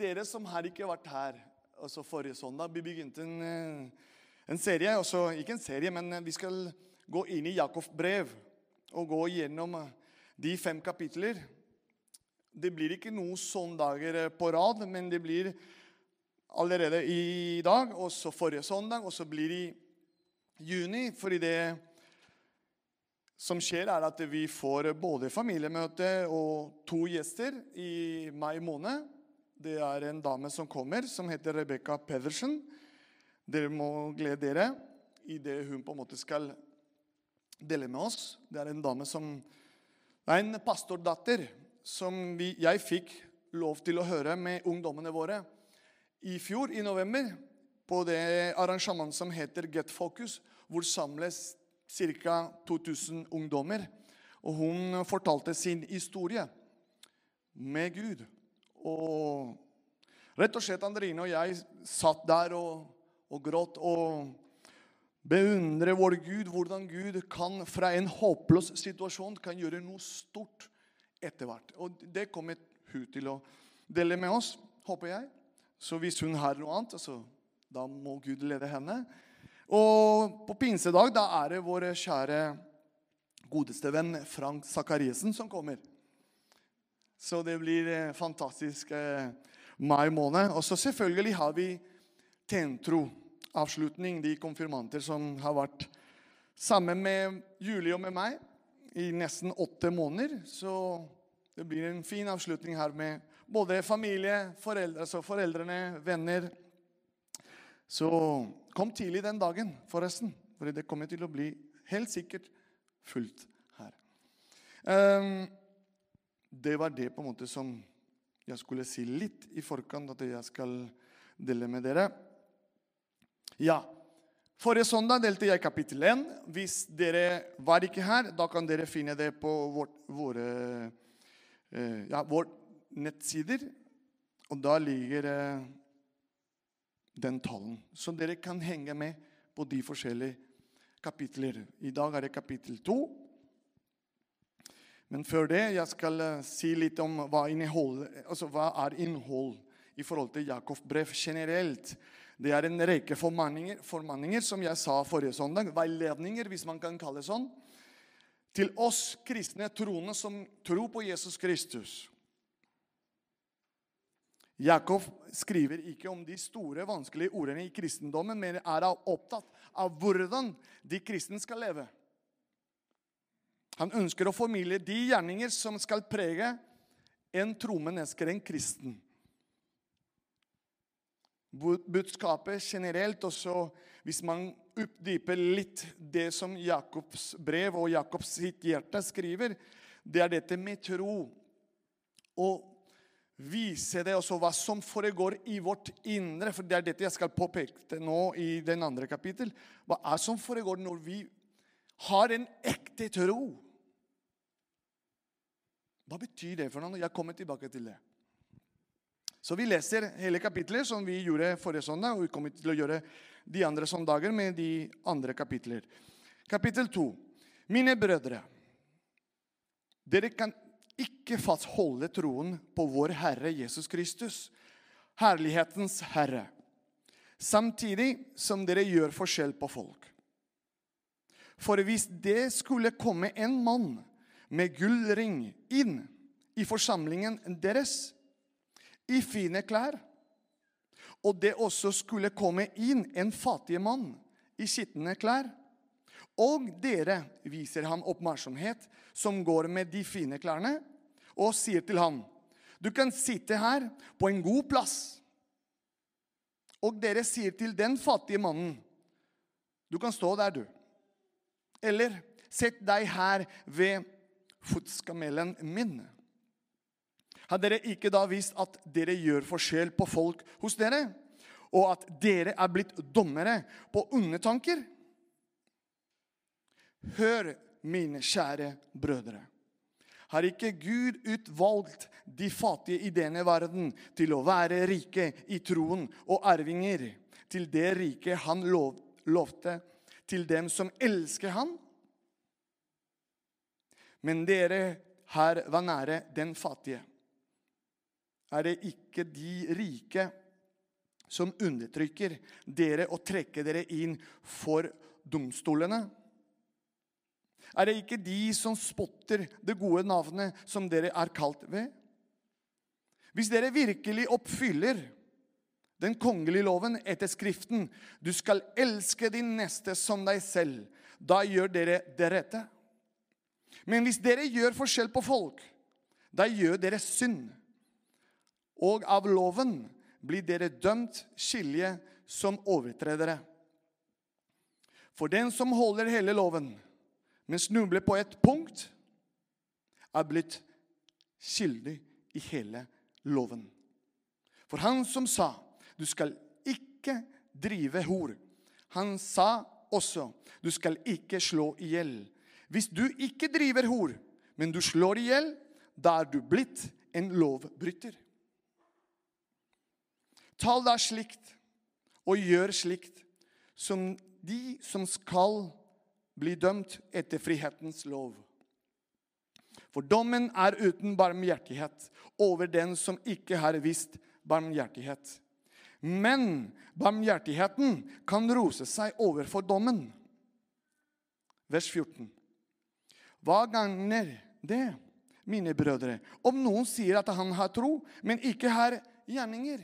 dere som har ikke vært her altså forrige søndag, vi begynte en, eh, en serie. Også, ikke en serie, men vi skal gå inn i Jakobs brev og gå gjennom de fem kapitler. Det blir ikke noen søndager på rad, men det blir allerede i dag, og så forrige søndag, og så blir det i juni. Fordi det som skjer, er at vi får både familiemøte og to gjester i mai måned. Det er en dame som kommer, som heter Rebekka Pedersen. Dere må glede dere i det hun på en måte skal dele med oss. Det er en dame som Det er en pastordatter som vi, jeg fikk lov til å høre med ungdommene våre i fjor, i november, på det arrangementet som heter Get Focus, hvor samles ca. 2000 ungdommer. Og hun fortalte sin historie med Gud. Og rett og slett Andrine og jeg satt der og, og gråt og beundret vår Gud, hvordan Gud kan fra en håpløs situasjon kan gjøre noe stort etter hvert. Og det kommer hun til å dele med oss, håper jeg. Så hvis hun har noe annet, altså, da må Gud lede henne. Og på pinsedag da er det vår kjære godeste venn Frank Sakariassen som kommer. Så det blir eh, fantastisk eh, mai måned. Og så selvfølgelig har vi Tentro-avslutning, de konfirmanter som har vært sammen med Julie og med meg i nesten åtte måneder. Så det blir en fin avslutning her med både familie, foreldre, altså foreldrene, venner. Så kom tidlig den dagen, forresten. For det kommer til å bli helt sikkert fullt her. Um, det var det på en måte som jeg skulle si litt i forkant at jeg skal dele med dere. Ja, Forrige søndag delte jeg kapittel 1. Hvis dere var ikke her, da kan dere finne det på vårt, våre, eh, ja, vår nettsider. Og da ligger eh, den tallen. Så dere kan henge med på de forskjellige kapitler. I dag er det kapittel 2. Men før det jeg skal uh, si litt om hva, innhold, altså, hva er innhold i forhold til Jakobs brev generelt. Det er en rekke formanninger, formanninger, som jeg sa forrige søndag. Veiledninger, hvis man kan kalle det sånn. Til oss kristne troende som tror på Jesus Kristus. Jakob skriver ikke om de store, vanskelige ordene i kristendommen, men er opptatt av hvordan de kristne skal leve. Han ønsker å formidle de gjerninger som skal prege en tromenesker, en kristen. Budskapet generelt, også hvis man oppdyper litt det som Jakobs brev og Jakobs sitt hjerte skriver, det er dette med tro. Og vise det også hva som foregår i vårt indre. For det er dette jeg skal påpeke nå i den andre kapittel. Hva er som foregår når vi har en ekte tro? Hva betyr det for noe? Jeg kommer tilbake til det. Så vi leser hele kapitlet, som vi gjorde forrige søndag. Og vi kommer til å gjøre de andre søndager med de andre kapitler. Kapittel 2. Mine brødre, dere kan ikke fastholde troen på vår Herre Jesus Kristus, herlighetens Herre, samtidig som dere gjør forskjell på folk. For hvis det skulle komme en mann med gullring inn i forsamlingen deres i fine klær. Og det også skulle komme inn en fattig mann i skitne klær. Og dere viser ham oppmerksomhet, som går med de fine klærne, og sier til ham, du kan sitte her på en god plass. Og dere sier til den fattige mannen, du kan stå der, du. Eller sett deg her ved fotskamelen min. Har dere ikke da vist at dere gjør forskjell på folk hos dere? Og at dere er blitt dommere på onde tanker? Hør, mine kjære brødre. Har ikke Gud utvalgt de fattige i denne verden til å være rike i troen og arvinger til det riket han lov, lovte til dem som elsker han? Men dere her var nære den fattige. er det ikke de rike som undertrykker dere og trekker dere inn for domstolene? Er det ikke de som spotter det gode navnet som dere er kalt ved? Hvis dere virkelig oppfyller den kongelige loven etter Skriften, du skal elske din neste som deg selv, da gjør dere det rette. Men hvis dere gjør forskjell på folk, da gjør dere synd. Og av loven blir dere dømt skilje som overtredere. For den som holder hele loven, men snubler på et punkt, er blitt skyldig i hele loven. For han som sa, du skal ikke drive hor, han sa også, du skal ikke slå i hjel. Hvis du ikke driver hor, men du slår i hjel, da er du blitt en lovbryter. Tal da slikt, og gjør slikt, som de som skal bli dømt etter frihetens lov. For dommen er uten barmhjertighet over den som ikke har vist barmhjertighet. Men barmhjertigheten kan rose seg overfor dommen. Vers 14. Hva gagner det, mine brødre, om noen sier at han har tro, men ikke har gjerninger?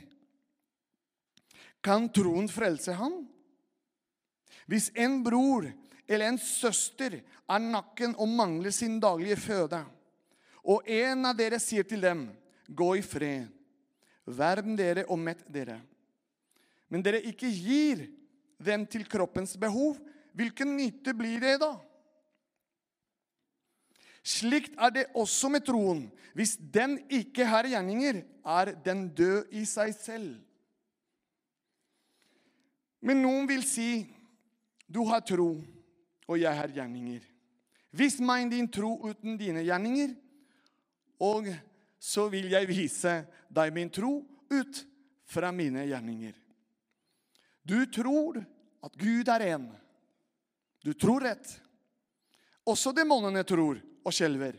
Kan troen frelse ham? Hvis en bror eller en søster er nakken og mangler sin daglige føde, og en av dere sier til dem, gå i fred, verden dere og mett dere, men dere ikke gir dem til kroppens behov, hvilken nytte blir det da? Slikt er det også med troen. Hvis den ikke har gjerninger, er den død i seg selv. Men noen vil si, du har tro, og jeg har gjerninger. Vis meg din tro uten dine gjerninger, og så vil jeg vise deg min tro ut fra mine gjerninger. Du tror at Gud er en. Du tror rett. Også demonene tror og skjelver.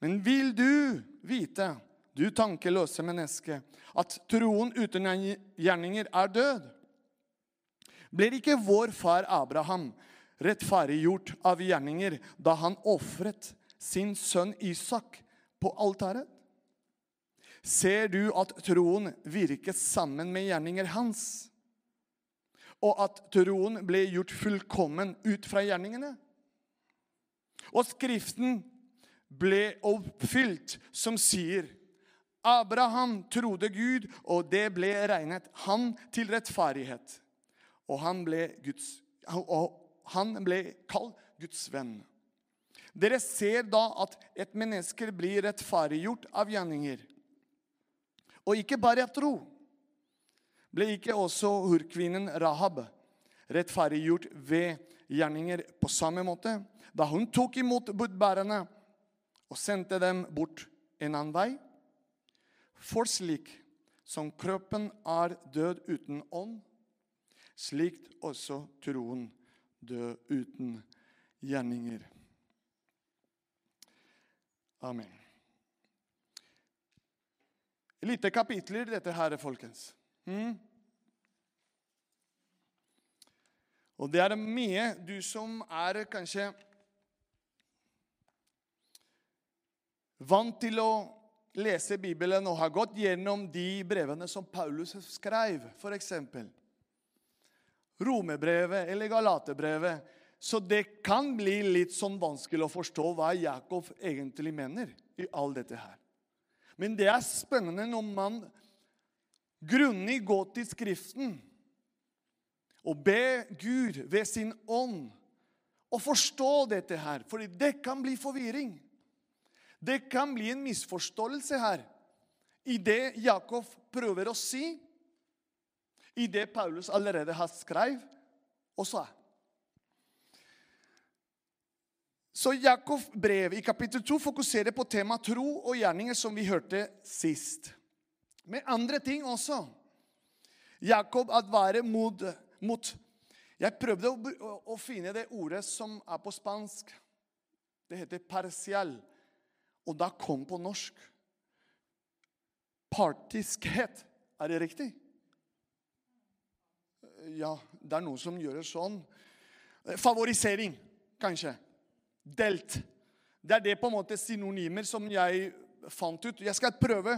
Men vil du vite, du tankeløse menneske, at troen uten gjerninger er død? Blir ikke vår far Abraham rettferdiggjort av gjerninger da han ofret sin sønn Isak på altaret? Ser du at troen virket sammen med gjerninger hans? Og at troen ble gjort fullkommen ut fra gjerningene? Og Skriften ble oppfylt, som sier Abraham trodde Gud, og det ble regnet han til rettferdighet. Og han ble, Guds, og han ble kalt Guds venn. Dere ser da at et menneske blir rettferdiggjort av gjerninger. Og ikke bare av tro. Ble ikke også hurkvinnen Rahab rettferdiggjort ved gjerninger på samme måte? Da hun tok imot budbærerne og sendte dem bort en annen vei? For slik som kroppen er død uten ånd, slikt også troen død uten gjerninger. Amen. Lite kapitler, dette her, folkens. Mm. Og det er mye du som er kanskje vant til å lese Bibelen og har gått gjennom de brevene som Paulus skrev, f.eks. Romebrevet eller Galaterbrevet. Så det kan bli litt sånn vanskelig å forstå hva Jakob egentlig mener i all dette her. Men det er spennende når man grunnig går til Skriften og ber Gud ved sin ånd å forstå dette her. For det kan bli forvirring. Det kan bli en misforståelse her i det Jakob prøver å si, i det Paulus allerede har skrevet og sa. Så Jakobs brev i kapittel 2 fokuserer på temaet tro og gjerninger, som vi hørte sist. Med andre ting også. Jakob advarer mot, mot Jeg prøvde å, å, å, finne det ordet som er på spansk. Det heter parcial. Og da kom på norsk partiskhet. Er det riktig? Ja, det er noen som gjør det sånn. Favorisering, kanskje. Delt. Det er det på en måte synonymer som jeg fant ut. Jeg skal prøve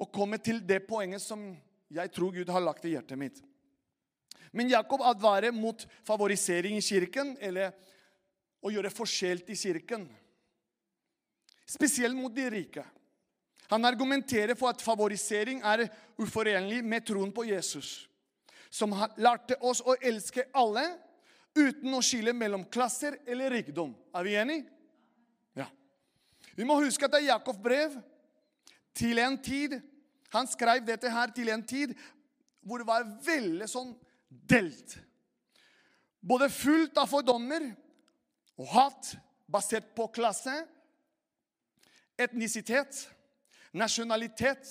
å komme til det poenget som jeg tror Gud har lagt i hjertet mitt. Men Jakob advarer mot favorisering i kirken, eller å gjøre forskjell i kirken. Spesielt mot de rike. Han argumenterer for at favorisering er uforenlig med troen på Jesus, som lærte oss å elske alle uten å skille mellom klasser eller rikdom. Er vi enige? Ja. Vi må huske at det er Jakobs brev til en tid Han skrev dette her til en tid hvor det var veldig sånn delt. Både fullt av fordommer og hat basert på klasse, etnisitet, nasjonalitet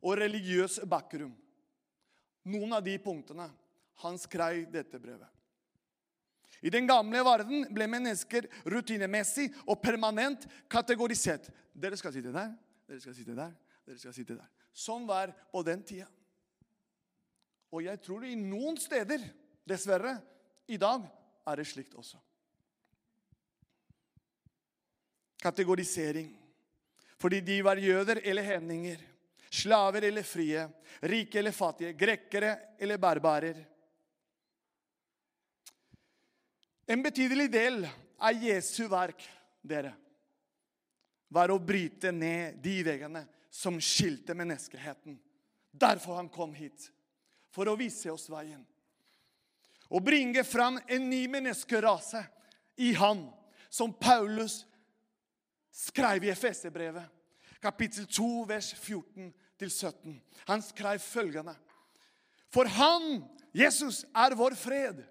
og religiøs bakgrunn. Noen av de punktene han skrev dette brevet. I den gamle verden ble mennesker rutinemessig og permanent kategorisert. Dere skal sitte der, dere skal sitte der, dere skal sitte der. Sånn var på den tida. Og jeg tror i noen steder, dessverre, i dag er det slikt også. Kategorisering. Fordi de var jøder eller hedninger, slaver eller frie, rike eller fattige, grekere eller barbarer. En betydelig del av Jesu verk, dere, var å bryte ned de veggene som skilte menneskeheten. Derfor han kom hit. For å vise oss veien. Og bringe fram en ny menneskerase i han, som Paulus skrev i Efeserbrevet, kapittel 2, vers 14-17. Han skrev følgende. For han, Jesus, er vår fred.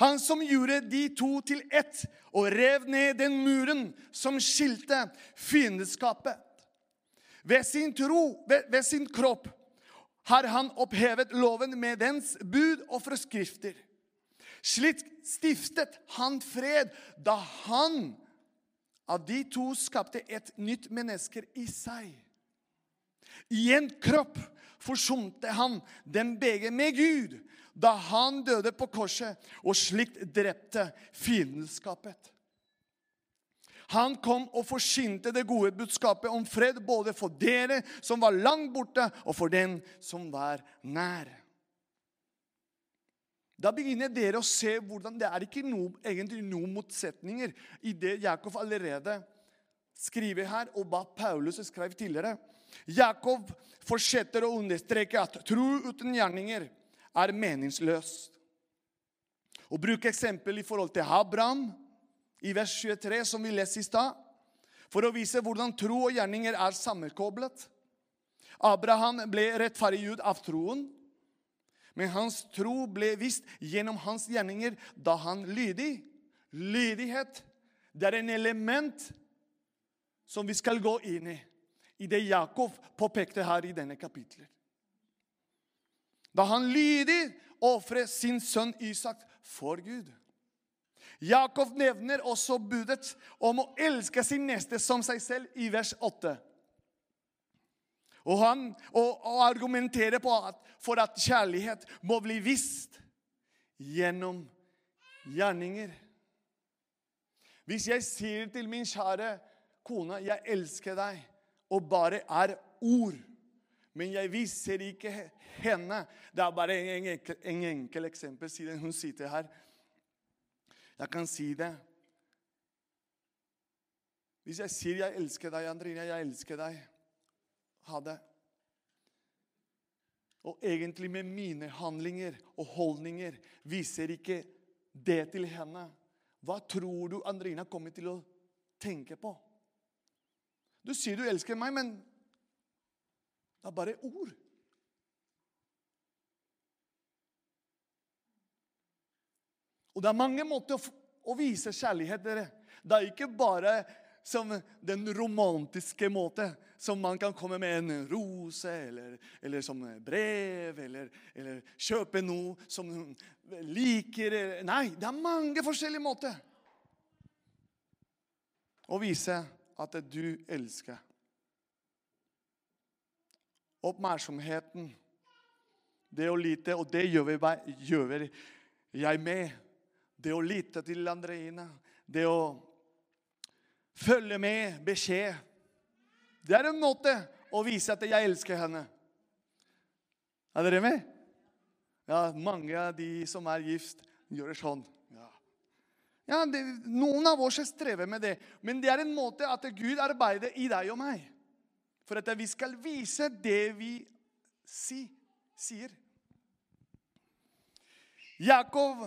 Han som gjorde de to til ett og rev ned den muren som skilte fiendeskapet. Ved sin tro, ved, ved sin kropp, har han opphevet loven med dens bud og forskrifter. Slik stiftet han fred da han av de to skapte et nytt menneske i seg. I en kropp forsonte han den begge med Gud da han døde på korset og slikt drepte fiendskapet. Han kom og forsynte det gode budskapet om fred både for dere som var langt borte, og for den som var nær. Da begynner dere å se hvordan det er ikke noe, egentlig noen motsetninger i det Jakob allerede skriver her, og hva Paulus skrev tidligere. Jakob fortsetter å understreke at tro uten gjerninger er meningsløst. Å bruke eksempel i forhold til Abraham i vers 23, som vi leste i stad, for å vise hvordan tro og gjerninger er sammenkoblet. Abraham ble rettferdiggjort av troen. Men hans tro ble vist gjennom hans gjerninger da han lydig. Lydighet det er en element som vi skal gå inn i, i det Jakob påpekte her i denne kapitlet. Da han lydig ofret sin sønn Isak for Gud. Jakob nevner også budet om å elske sin neste som seg selv i vers 8. Og han og, og argumenterer på at for at kjærlighet må bli visst gjennom gjerninger. Hvis jeg sier til min kjære kone 'Jeg elsker deg', og bare er ord, men jeg viser ikke henne Det er bare en enkel, en enkel eksempel, siden hun sitter her. Jeg kan si det. Hvis jeg sier 'Jeg elsker deg', Andrine, jeg elsker deg ha det. Og egentlig med mine handlinger og holdninger viser ikke det til henne. Hva tror du Andrina kommer til å tenke på? Du sier du elsker meg, men det er bare ord. Og det er mange måter å, vise kjærlighet dere. Det er ikke bare som den romantiske måte. Som man kan komme med en rose, eller, eller som brev, eller, eller, kjøpe noe som liker. Nei, det er mange forskjellige måter å vise at du elsker. oppmerksomheten. Det å lite, og det gjør, vi, gjør jeg med. Det å lite til Andreina. Det å følge med beskjed. Det er en måte å vise at jeg elsker henne. Er dere med? Ja, mange av de som er gift, gjør det sånn. Ja. Ja, det, Noen av oss strever med det, men det er en måte at Gud arbeider i deg og meg. For at vi skal vise det vi si, sier. Jakob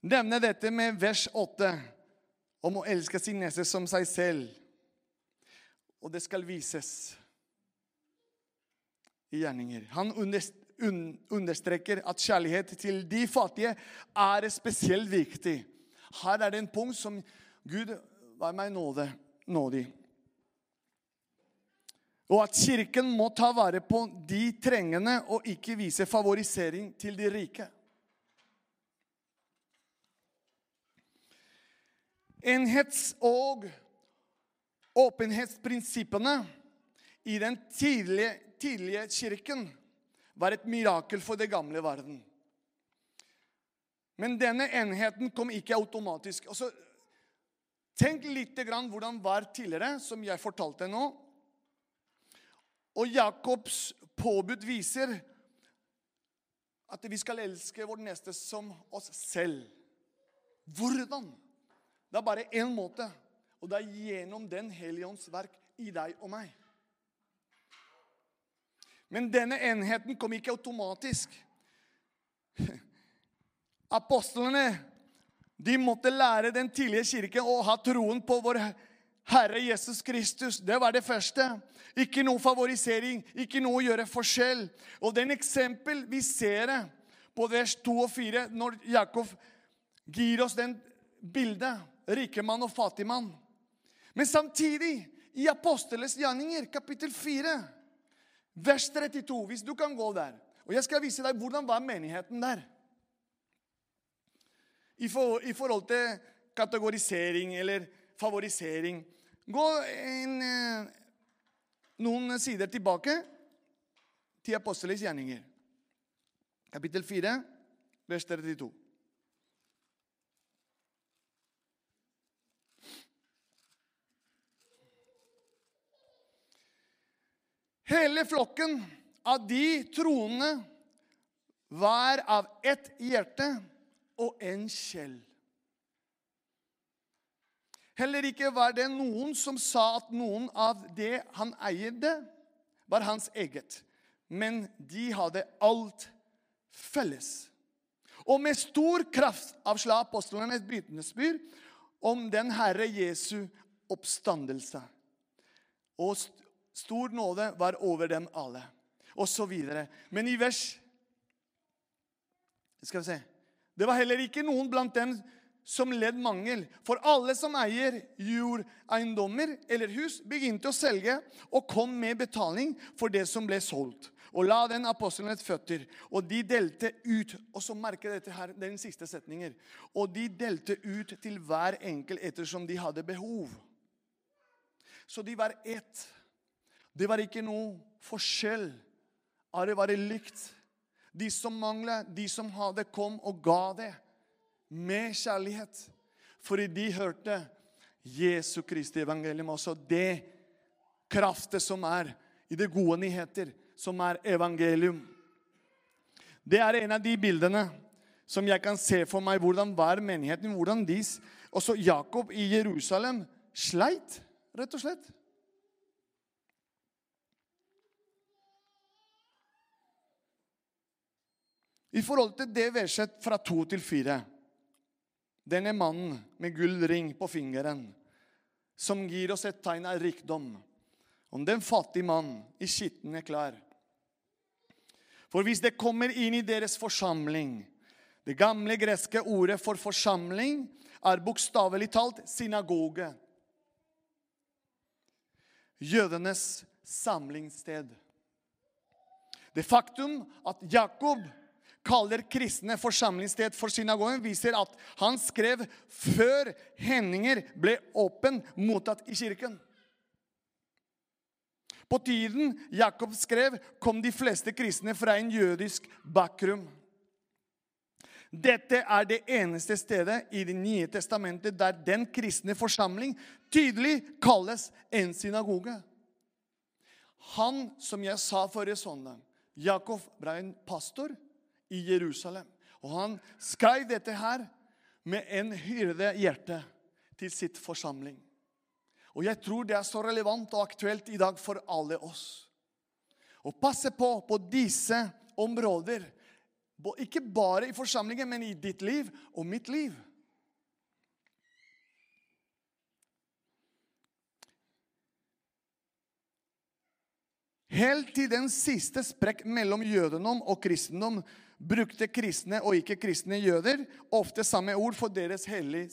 nevner dette med vers 8 om å elske sin neste som seg selv. Og det skal vises i gjerninger. Han understreker at kjærlighet til de fattige er spesielt viktig. Her er det en punkt som Gud var meg nåde, nådig. Og at Kirken må ta vare på de trengende og ikke vise favorisering til de rike. Enhets- og åpenhetsprinsippene i den tidlige, tidlige kirken var et mirakel for det gamle verden. Men denne enheten kom ikke automatisk. Altså, tenk litt grann hvordan var tidligere, som jeg fortalte nå. Og Jakobs påbud viser at vi skal elske vår neste som oss selv. Hvordan? Det er bare én måte, og det er gjennom Den hellige ånds verk i deg og meg. Men denne enheten kom ikke automatisk. Apostlene de måtte lære den tidlige kirken å ha troen på vår Herre Jesus Kristus. Det var det første. Ikke noe favorisering, ikke noe å gjøre forskjell. Og den eksempel vi ser på vers 2 og 4, når Jakob gir oss den bildet rikemann og fattigmann. Men samtidig, i Aposteles gjerninger, kapittel 4, vers 32 Hvis du kan gå der. Og jeg skal vise deg hvordan var menigheten der. I, for, I, forhold til kategorisering eller favorisering. Gå en, eh, noen sider tilbake til Aposteles gjerninger. Kapittel 4, vers 32. Hele flokken av de troende var av ett hjerte og en skjell. Heller ikke var det noen som sa at noen av det han eide, var hans eget. Men de hadde alt felles. Og med stor kraft avsla apostlene et vitnesbyrd om den Herre Jesu oppstandelse. Og Stor nåde var over dem alle. Og så videre. Men i vers Skal vi se Det var heller ikke noen blant dem som led mangel. For alle som eier jordeiendommer eller hus, begynte å selge og kom med betaling for det som ble solgt. Og la den apostlenes føtter. Og de delte ut Og så merker dette her, den siste setningen. Og de delte ut til hver enkelt ettersom de hadde behov. Så de var ett. Det var ikke noe forskjell. Det var likt. De som manglet, de som hadde, kom og ga det med kjærlighet. Fordi de hørte Jesu Kristi evangelium, også det kraftet som er i det gode nyheter, som er evangelium. Det er en av de bildene som jeg kan se for meg hvordan var menigheten. hvordan de, Også Jakob i Jerusalem sleit, rett og slett. I forhold til det verset fra to til fire Denne mannen med gullring på fingeren, som gir oss et tegn av rikdom. Om den fattige mann i skitne klær. For hvis det kommer inn i deres forsamling Det gamle greske ordet for forsamling er bokstavelig talt synagoge. Jødenes samlingssted. Det faktum at Jakob kaller kristne forsamlingssted for synagogen, viser at han skrev før Henninger ble åpen mottatt i kirken. På tiden Jakob skrev, kom de fleste kristne fra en jødisk bakgrunn. Dette er det eneste stedet i Det nye testamentet der den kristne forsamling tydelig kalles en synagoge. Han som jeg sa forrige søndag, Jakob ble en pastor i Jerusalem. Og han skrev dette her med en hyrdehjerte til sitt forsamling. Og jeg tror det er så relevant og aktuelt i dag for alle oss. Å passe på på disse områder, ikke bare i forsamlingen, men i ditt liv og mitt liv. Helt til den siste sprekk mellom jødendom og kristendom brukte kristne og ikke-kristne jøder ofte samme ord for deres hellige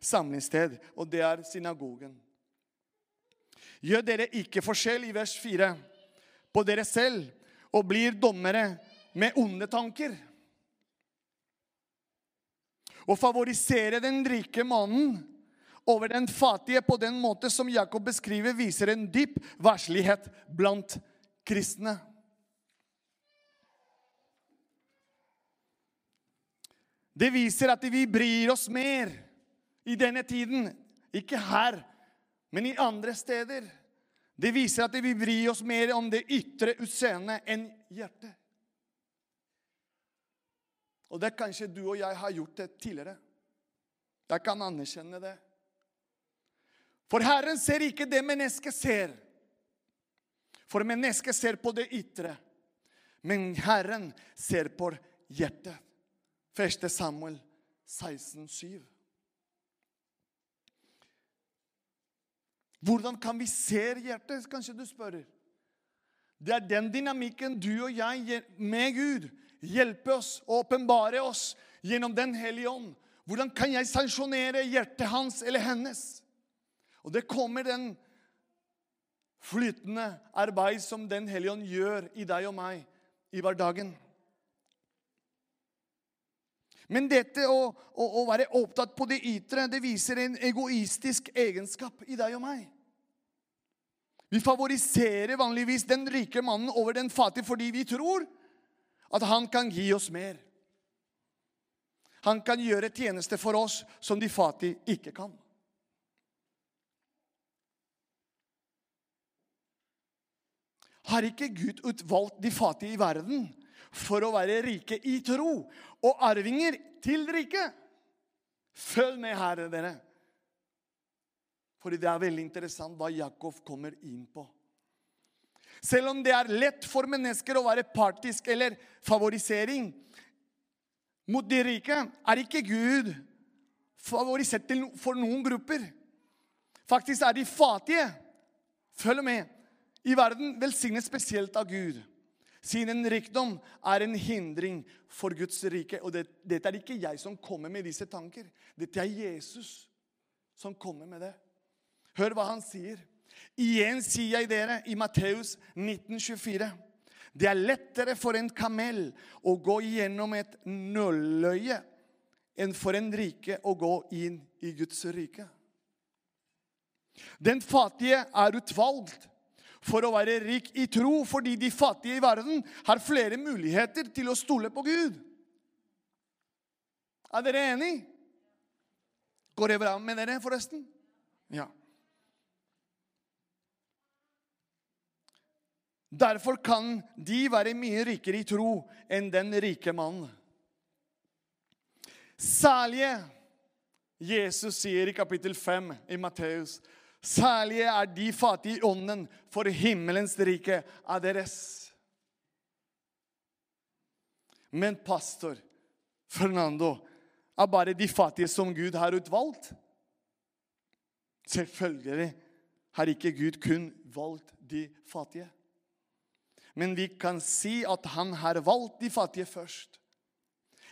samlingssted, og det er synagogen. Gjør dere ikke forskjell i vers 4 på dere selv og blir dommere med onde tanker. Å favorisere den rike mannen over den fattige på den måte som Jakob beskriver, viser en dyp verslighet blant kristne. Det viser at vi bryr oss mer i denne tiden. Ikke her, men i andre steder. Det viser at vi bryr oss mer om det ytre utseendet enn hjertet. Og det er kanskje du og jeg har gjort det tidligere. Jeg kan anerkjenne det. For Herren ser ikke det mennesket ser. For mennesket ser på det ytre. Men Herren ser på hjertet. 1. Samuel 16, 7. Hvordan kan vi se hjertet, kanskje du spør. Det er den dynamikken du og jeg med Gud hjelper oss å åpenbare oss gjennom Den hellige ånd. Hvordan kan jeg sanksjonere hjertet hans eller hennes? Og det kommer den flytende arbeid som Den hellige ånd gjør i deg og meg i hverdagen. Men dette å, å, å, være opptatt på det ytre, det viser en egoistisk egenskap i deg og meg. Vi favoriserer vanligvis den rike mannen over den fattige fordi vi tror at han kan gi oss mer. Han kan gjøre tjeneste for oss som de fattige ikke kan. Har ikke Gud utvalgt de fattige i verden for å være rike i tro og arvinger til riket? Følg med her, dere. Fordi det er veldig interessant hva Jakob kommer inn på. Selv om det er lett for mennesker å være partisk eller favorisering mot de rike, er ikke Gud favorisert for noen grupper. Faktisk er de fattige, følg med, i verden velsignet spesielt av Gud. Siden rikdom er en hindring for Guds rike. Og det, dette er ikke jeg som kommer med disse tanker. Dette er Jesus som kommer med det. Hør hva han sier. Igjen sier jeg dere i Matteus 1924. Det er lettere for en kamel å gå gjennom et nåløye enn for en rike å gå inn i Guds rike. Den fattige er utvalgt for å være rik i tro, fordi de fattige i verden har flere muligheter til å stole på Gud. Er dere enig? Går det bra med dere, forresten? Ja. Derfor kan de være mye rikere i tro enn den rike mannen. Særlige Jesus sier i kapittel 5 i Matteus Særlige er de fattige i ånden, for himmelens rike er deres. Men pastor Fernando, er bare de fattige som Gud har utvalgt? Selvfølgelig har ikke Gud kun valgt de fattige. Men vi kan si at han har valgt de fattige først.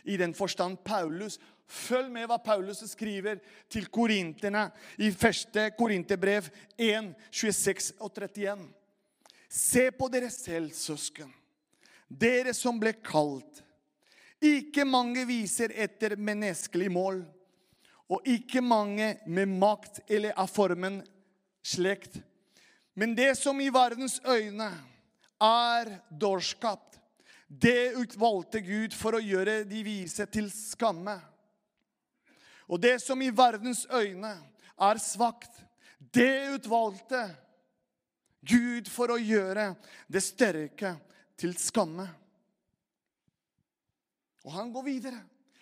I den forstand Paulus Følg med hva Paulus skriver til korinterne i 1. Korinterbrev 1, 26 og 31. Se på dere selv, søsken, dere som ble kalt. Ikke mange viser etter menneskelig mål, og ikke mange med makt eller av formen slekt. Men det som i verdens øyne er dårskap, det utvalgte Gud for å gjøre de vise til skamme. Og det som i verdens øyne er svakt, det utvalgte Gud for å gjøre det sterke til skamme. Og han går videre.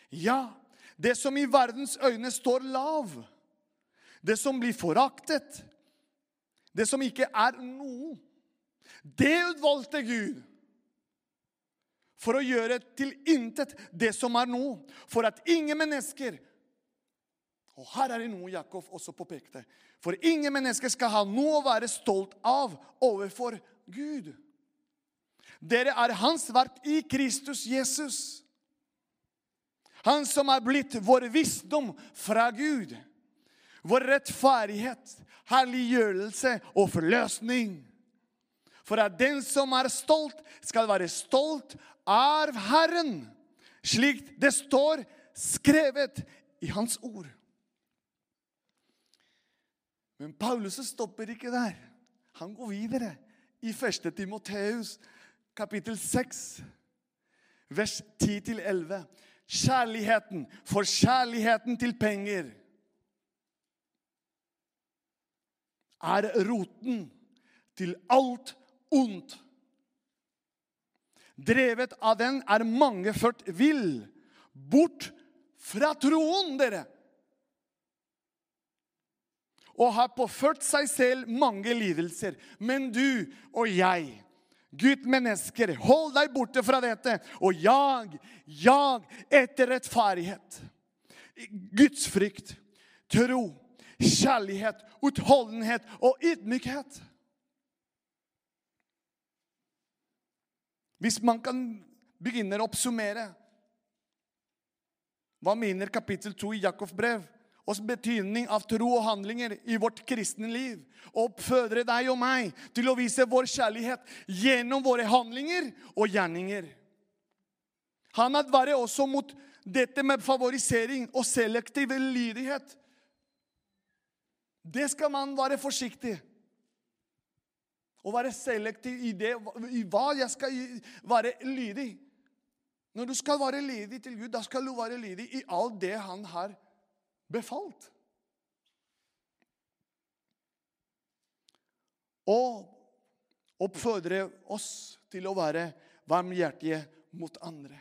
Ja, det som i verdens øyne står lav, det som blir foraktet, det som ikke er noe, det utvalgte Gud for å gjøre til intet det som er noe, for at ingen mennesker Og her er det noe Jakob også påpekte. For ingen mennesker skal ha noe å være stolt av overfor Gud. Dere er hans verk i Kristus Jesus. Han som er blitt vår visdom fra Gud. Vår rettferdighet, herliggjørelse og forløsning. For at den som er stolt, skal være stolt av Herren, slik det står skrevet i Hans ord. Men Paulus stopper ikke der. Han går videre i 1. Timoteus kapittel 6, vers 10-11. Kjærligheten, for kjærligheten til penger er roten til alt ondt. Drevet av den er mange ført vill, bort fra troen, dere. Og har påført seg selv mange lidelser. Men du og jeg, Guds mennesker, hold deg borte fra dette og jag, jag etter rettferdighet. Guds frykt, tro, kjærlighet, utholdenhet og ydmykhet. Hvis man kan begynne å oppsummere hva mener kapittel 2 i Jakobs brev? Og betydning av tro og handlinger i vårt kristne liv. Oppfødre deg og meg til å vise vår kjærlighet gjennom våre handlinger og gjerninger. Han advarer også mot dette med favorisering og selektiv lydighet. Det skal man være forsiktig å være selektiv i det, i hva jeg skal være lydig. Når du skal være lydig til Gud, da skal du være lydig i alt det Han har befalt. Og oppfordre oss til å være varmhjertige mot andre.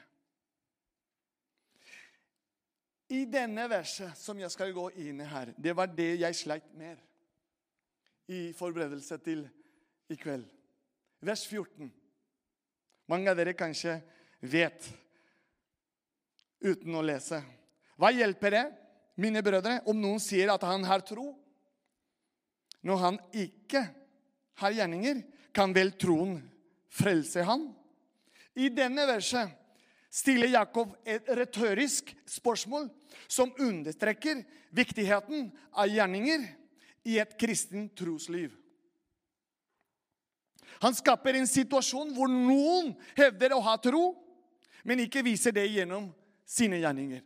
I denne verset som jeg skal gå inn i her, det var det jeg sleit mer i forberedelse til i kveld. Vers 14. Mange av dere kanskje vet uten å lese. Hva hjelper det, mine brødre, om noen sier at han har tro, når han ikke har gjerninger? Kan vel troen frelse han? I denne verset stiller Jakob et retorisk spørsmål som understreker viktigheten av gjerninger i et kristent trosliv. Han skaper en situasjon hvor noen hevder å ha tro, men ikke viser det gjennom sine gjerninger.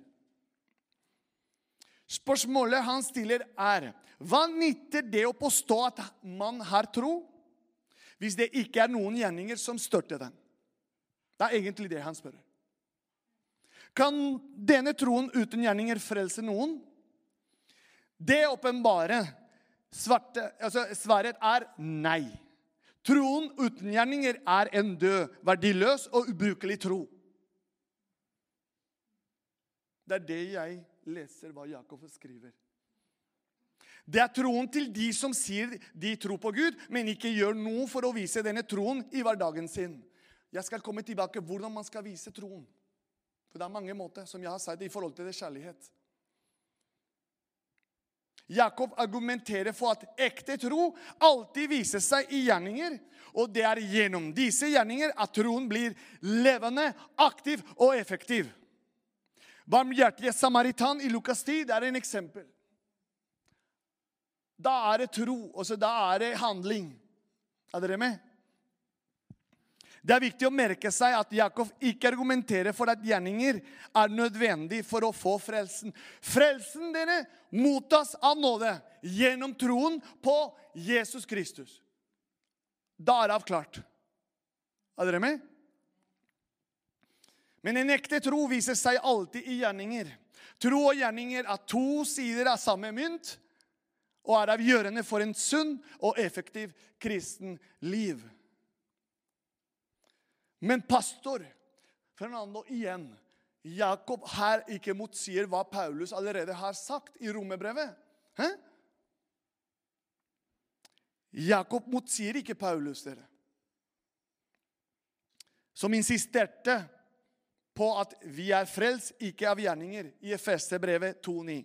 Spørsmålet han stiller, er hva nytter det å påstå at man har tro, hvis det ikke er noen gjerninger som støtter den? Det er egentlig det han spør. Kan denne troen uten gjerninger frelse noen? Det åpenbare altså svaret er nei. Troen uten gjerninger er en død, verdiløs og ubrukelig tro. Det er det jeg leser hva Jakob skriver. Det er troen til de som sier de tror på Gud, men ikke gjør noe for å vise denne troen i hverdagen sin. Jeg skal komme tilbake hvordan man skal vise troen. For Det er mange måter, som jeg har sagt, i forhold til det kjærlighet. Jakob argumenterer for at ekte tro alltid viser seg i gjerninger. Og det er gjennom disse gjerninger at troen blir levende, aktiv og effektiv. Barmhjertige samaritan i Lukas 10 det er en eksempel. Da er det tro, og da er det handling. Er dere med? Det er viktig å merke seg at Jakob ikke argumenterer for at gjerninger er nødvendig for å få frelsen. Frelsen dere mottas av nåde gjennom troen på Jesus Kristus. Da er det avklart. Er dere med? Men en ekte tro viser seg alltid i gjerninger. Tro og gjerninger er to sider av samme mynt og er avgjørende for en sunn og effektiv kristen liv. Men pastor Fernando igjen Jakob her ikke motsier hva Paulus allerede har sagt i romerbrevet. Jakob motsier ikke Paulus, dere. Som insisterte på at vi er frelst, ikke av gjerninger, i Efeserbrevet 2,9.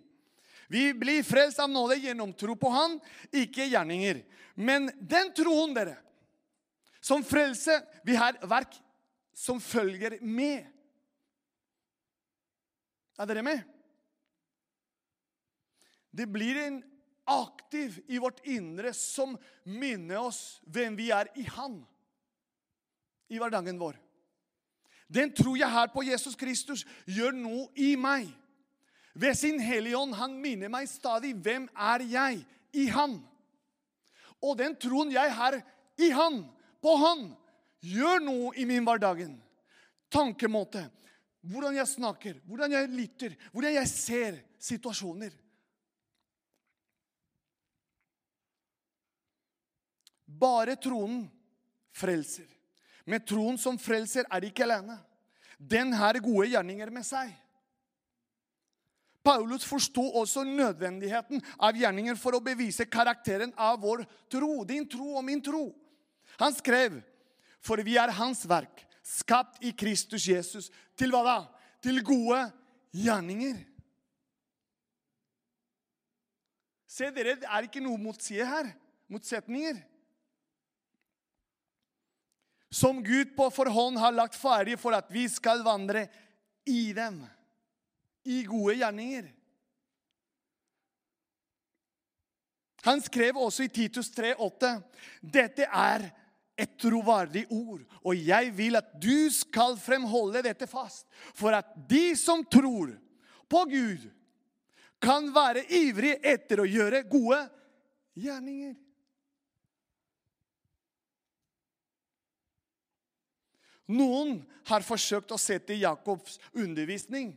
Vi blir frelst av nåde gjennom tro på Han, ikke gjerninger. Men den troen, dere, som frelse, vi har verk som følger med. Er dere med? Det blir en aktiv i vårt indre som minner oss hvem vi er i Han i hverdagen vår. Den tror jeg her på Jesus Kristus gjør noe i meg. Ved sin Hellige Ånd. Han minner meg stadig hvem er jeg i Han. Og den troen jeg har i Han, på Han, gjør noe i min hverdagen. Tankemåte. Hvordan jeg snakker, hvordan jeg lytter, hvordan jeg ser situasjoner. Bare troen frelser. Men troen som frelser, er ikke alene. Den har gode gjerninger med seg. Paulus forsto også nødvendigheten av gjerninger for å bevise karakteren av vår tro. Din tro og min tro. Han skrev, for vi er hans verk, skapt i Kristus Jesus. Til hva da? Til gode gjerninger. Se, dere, det er ikke noe motside her. Motsetninger som Gud på forhånd har lagt ferdig for at vi skal vandre i dem. I gode gjerninger. Han skrev også i Titus 3,8.: Dette er et troverdig ord, og jeg vil at du skal fremholde dette fast, for at de som tror på Gud, kan være ivrige etter å gjøre gode gjerninger. Noen har forsøkt å sette Jakobs undervisning,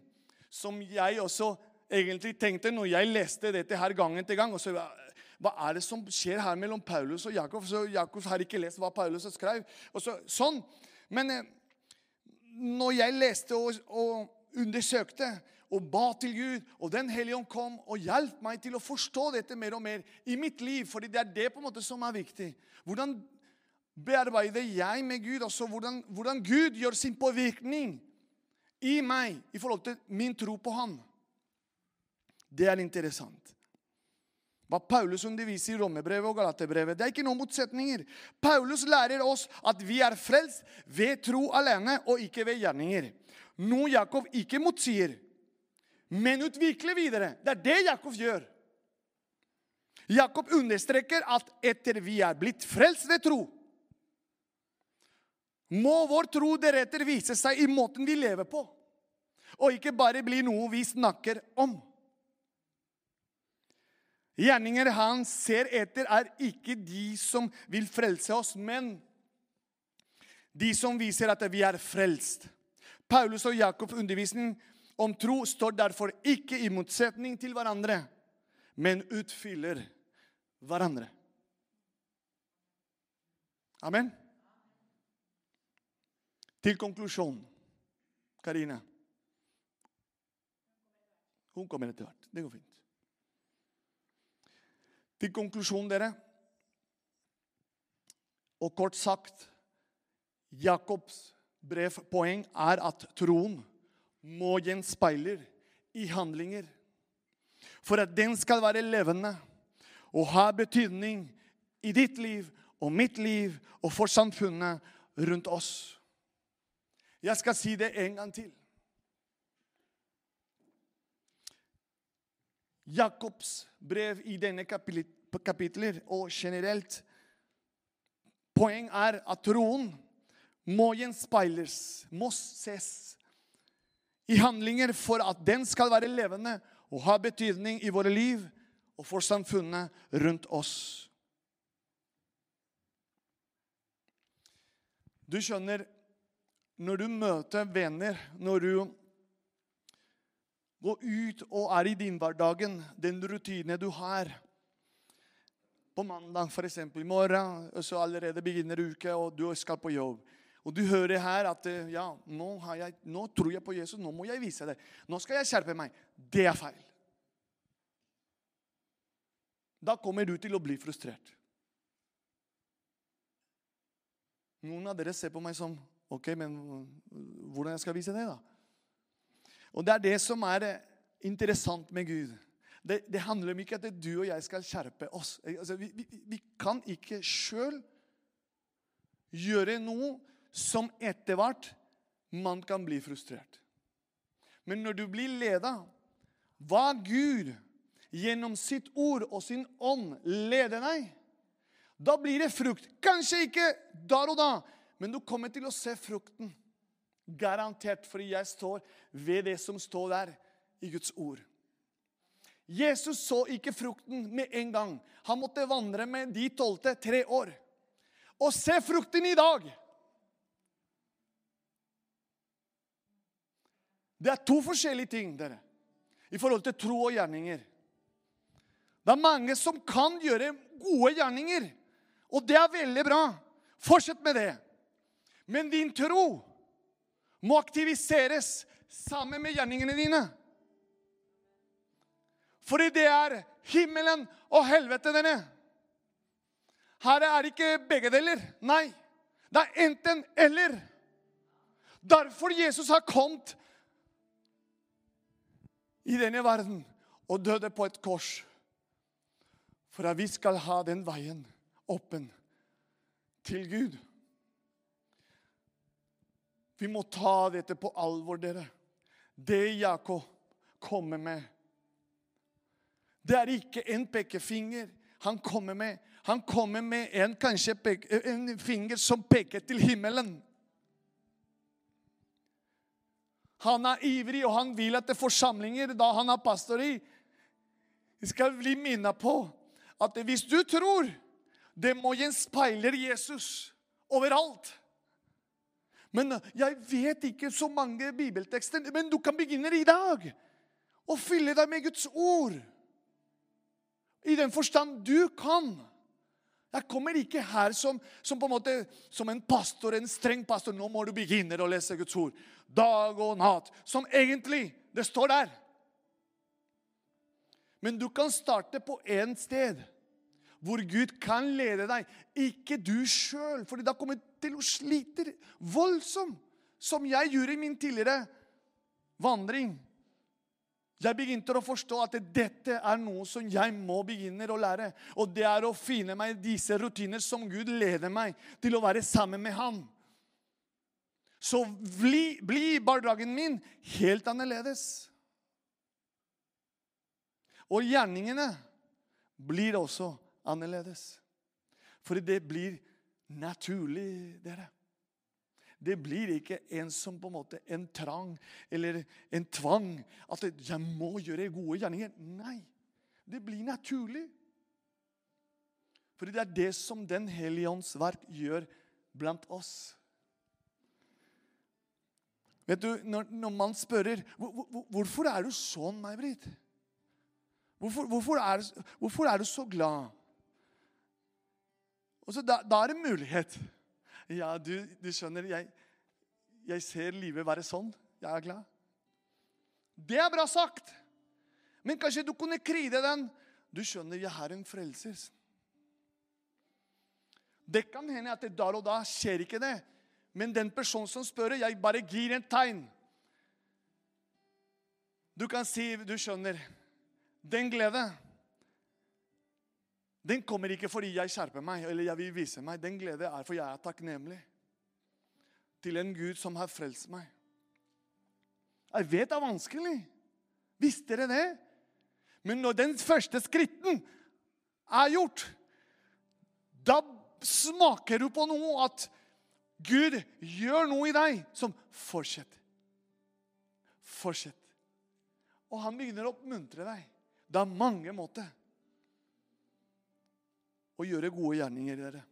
som jeg også egentlig tenkte når jeg leste dette her gang etter gang. og så, Hva er det som skjer her mellom Paulus og Jakob? Så Jakob har ikke lest hva Paulus skrev. Og så, sånn. Men eh, når jeg leste og, og undersøkte og ba til Gud, og Den hellige ånd kom og hjalp meg til å forstå dette mer og mer i mitt liv, fordi det er det på en måte som er viktig. Hvordan bearbeider jeg med Gud? Altså hvordan, hvordan Gud gjør sin påvirkning i meg i forhold til min tro på Han. Det er interessant. Hva Paulus underviser i Rommebrevet og Galaterbrevet, det er ikke noen motsetninger. Paulus lærer oss at vi er frelst ved tro alene og ikke ved gjerninger. Noe Jakob ikke motsier, men utvikler videre. Det er det Jakob gjør. Jakob understreker at etter vi er blitt frelst ved tro, må vår tro deretter vise seg i måten vi lever på, og ikke bare bli noe vi snakker om. Gjerninger han ser etter, er ikke de som vil frelse oss, men de som viser at vi er frelst. Paulus og Jakobs undervisning om tro står derfor ikke i motsetning til hverandre, men utfyller hverandre. Amen. Til konklusjon. Karine. Hun kommer etter hvert. Det går fint. Til konklusjon, dere. Og kort sagt Jakobs brevpoeng er at troen må gjenspeiler i handlinger. For at den skal være levende og ha betydning i ditt liv og mitt liv og for samfunnet rundt oss. Jeg skal si det en gang til. Jakobs brev i denne kapitler og generelt Poeng er at troen må gjenspeiles, må ses i handlinger for at den skal være levende og ha betydning i våre liv og for samfunnet rundt oss. Du skjønner, når du møter venner, når du går ut og er i din hverdagen, den rutine du har På mandag, f.eks. i morgen, så allerede begynner uka, og du skal på jobb. Og du hører her at ja, nå, jeg, nå tror jeg på Jesus, nå må jeg vise det. Nå skal jeg skjerpe meg. Det er feil. Da kommer du til å bli frustrert. Noen av dere ser på meg som Ok, men hvordan jeg skal vise det, da? Og det er det som er interessant med Gud. Det, det handler om ikke at du og jeg skal skjerpe oss. Altså, vi, vi, vi, kan ikke sjøl gjøre noe som etter hvert man kan bli frustrert. Men når du blir leda, hva Gud gjennom sitt ord og sin ånd leder deg, da blir det frukt. Kanskje ikke der og da, men du kommer til å se frukten. Garantert, fordi jeg står ved det som står der i Guds ord. Jesus så ikke frukten med en gang. Han måtte vandre med de tolvte tre år. Og se frukten i dag! Det er to forskjellige ting dere, i forhold til tro og gjerninger. Det er mange som kan gjøre gode gjerninger, og det er veldig bra. Fortsett med det. Men din tro må aktiviseres sammen med gjerningene dine. Fordi det er himmelen og helvete, denne. Her er det ikke begge deler. Nei, det er enten-eller. Derfor Jesus har kommet i denne verden og døde på et kors. For at vi skal ha den veien åpen til Gud. Vi må ta dette på alvor, dere. Det Jakob kommer med, det er ikke en pekefinger han kommer med. Han kommer med en, kanskje en finger som peker til himmelen. Han er ivrig, og han vil at det forsamlinger da han er pastor i, skal bli minnet på at hvis du tror det må gjenspeile Jesus overalt men jeg vet ikke så mange bibeltekster. Men du kan begynne i dag å fylle deg med Guds ord. I den forstand du kan. Jeg kommer ikke her som, som, en måte, som en pastor, en streng pastor. Nå må du begynne å lese Guds ord. Dag og natt. Som egentlig det står der. Men du kan starte på én sted hvor Gud kan lede deg. Ikke du sjøl, for da kommer du til å slite voldsomt, som jeg gjorde i min tidligere vandring. Jeg begynte å forstå at dette er noe som jeg må begynne å lære. Og det er å finne meg disse rutiner som Gud leder meg til å være sammen med Ham. Så blir bli hverdagen min helt annerledes. Og gjerningene blir også annerledes. For det blir naturlig, dere. Det blir ikke en som på en måte en trang eller en tvang. At 'jeg må gjøre gode gjerninger'. Nei, det blir naturlig. For det er det som Den hellige ånds verk gjør blant oss. Vet du, Når, når man spør hvor, 'Hvorfor er du sånn, May-Britt?' Hvorfor, hvorfor, hvorfor er du så glad? Og så da, da er det mulighet. Ja, du, du skjønner, jeg, jeg, ser livet være sånn. Jeg er glad. Det er bra sagt. Men kanskje du kunne kride den. Du skjønner, jeg har en frelser. Det kan hende at det der og da skjer ikke det. Men den personen som spør, jeg bare gir en tegn. Du kan si, du skjønner, den glede den kommer ikke fordi jeg skjerper meg eller jeg vil vise meg. Den glede er for jeg er takknemlig til en Gud som har frelst meg. Jeg vet det er vanskelig. Visste dere det? Men når den første skritten er gjort, da smaker du på noe at Gud gjør noe i deg som fortsett. Fortsett. Og han begynner å oppmuntre deg. Det er mange måter å gjøre gode gjerninger. dere.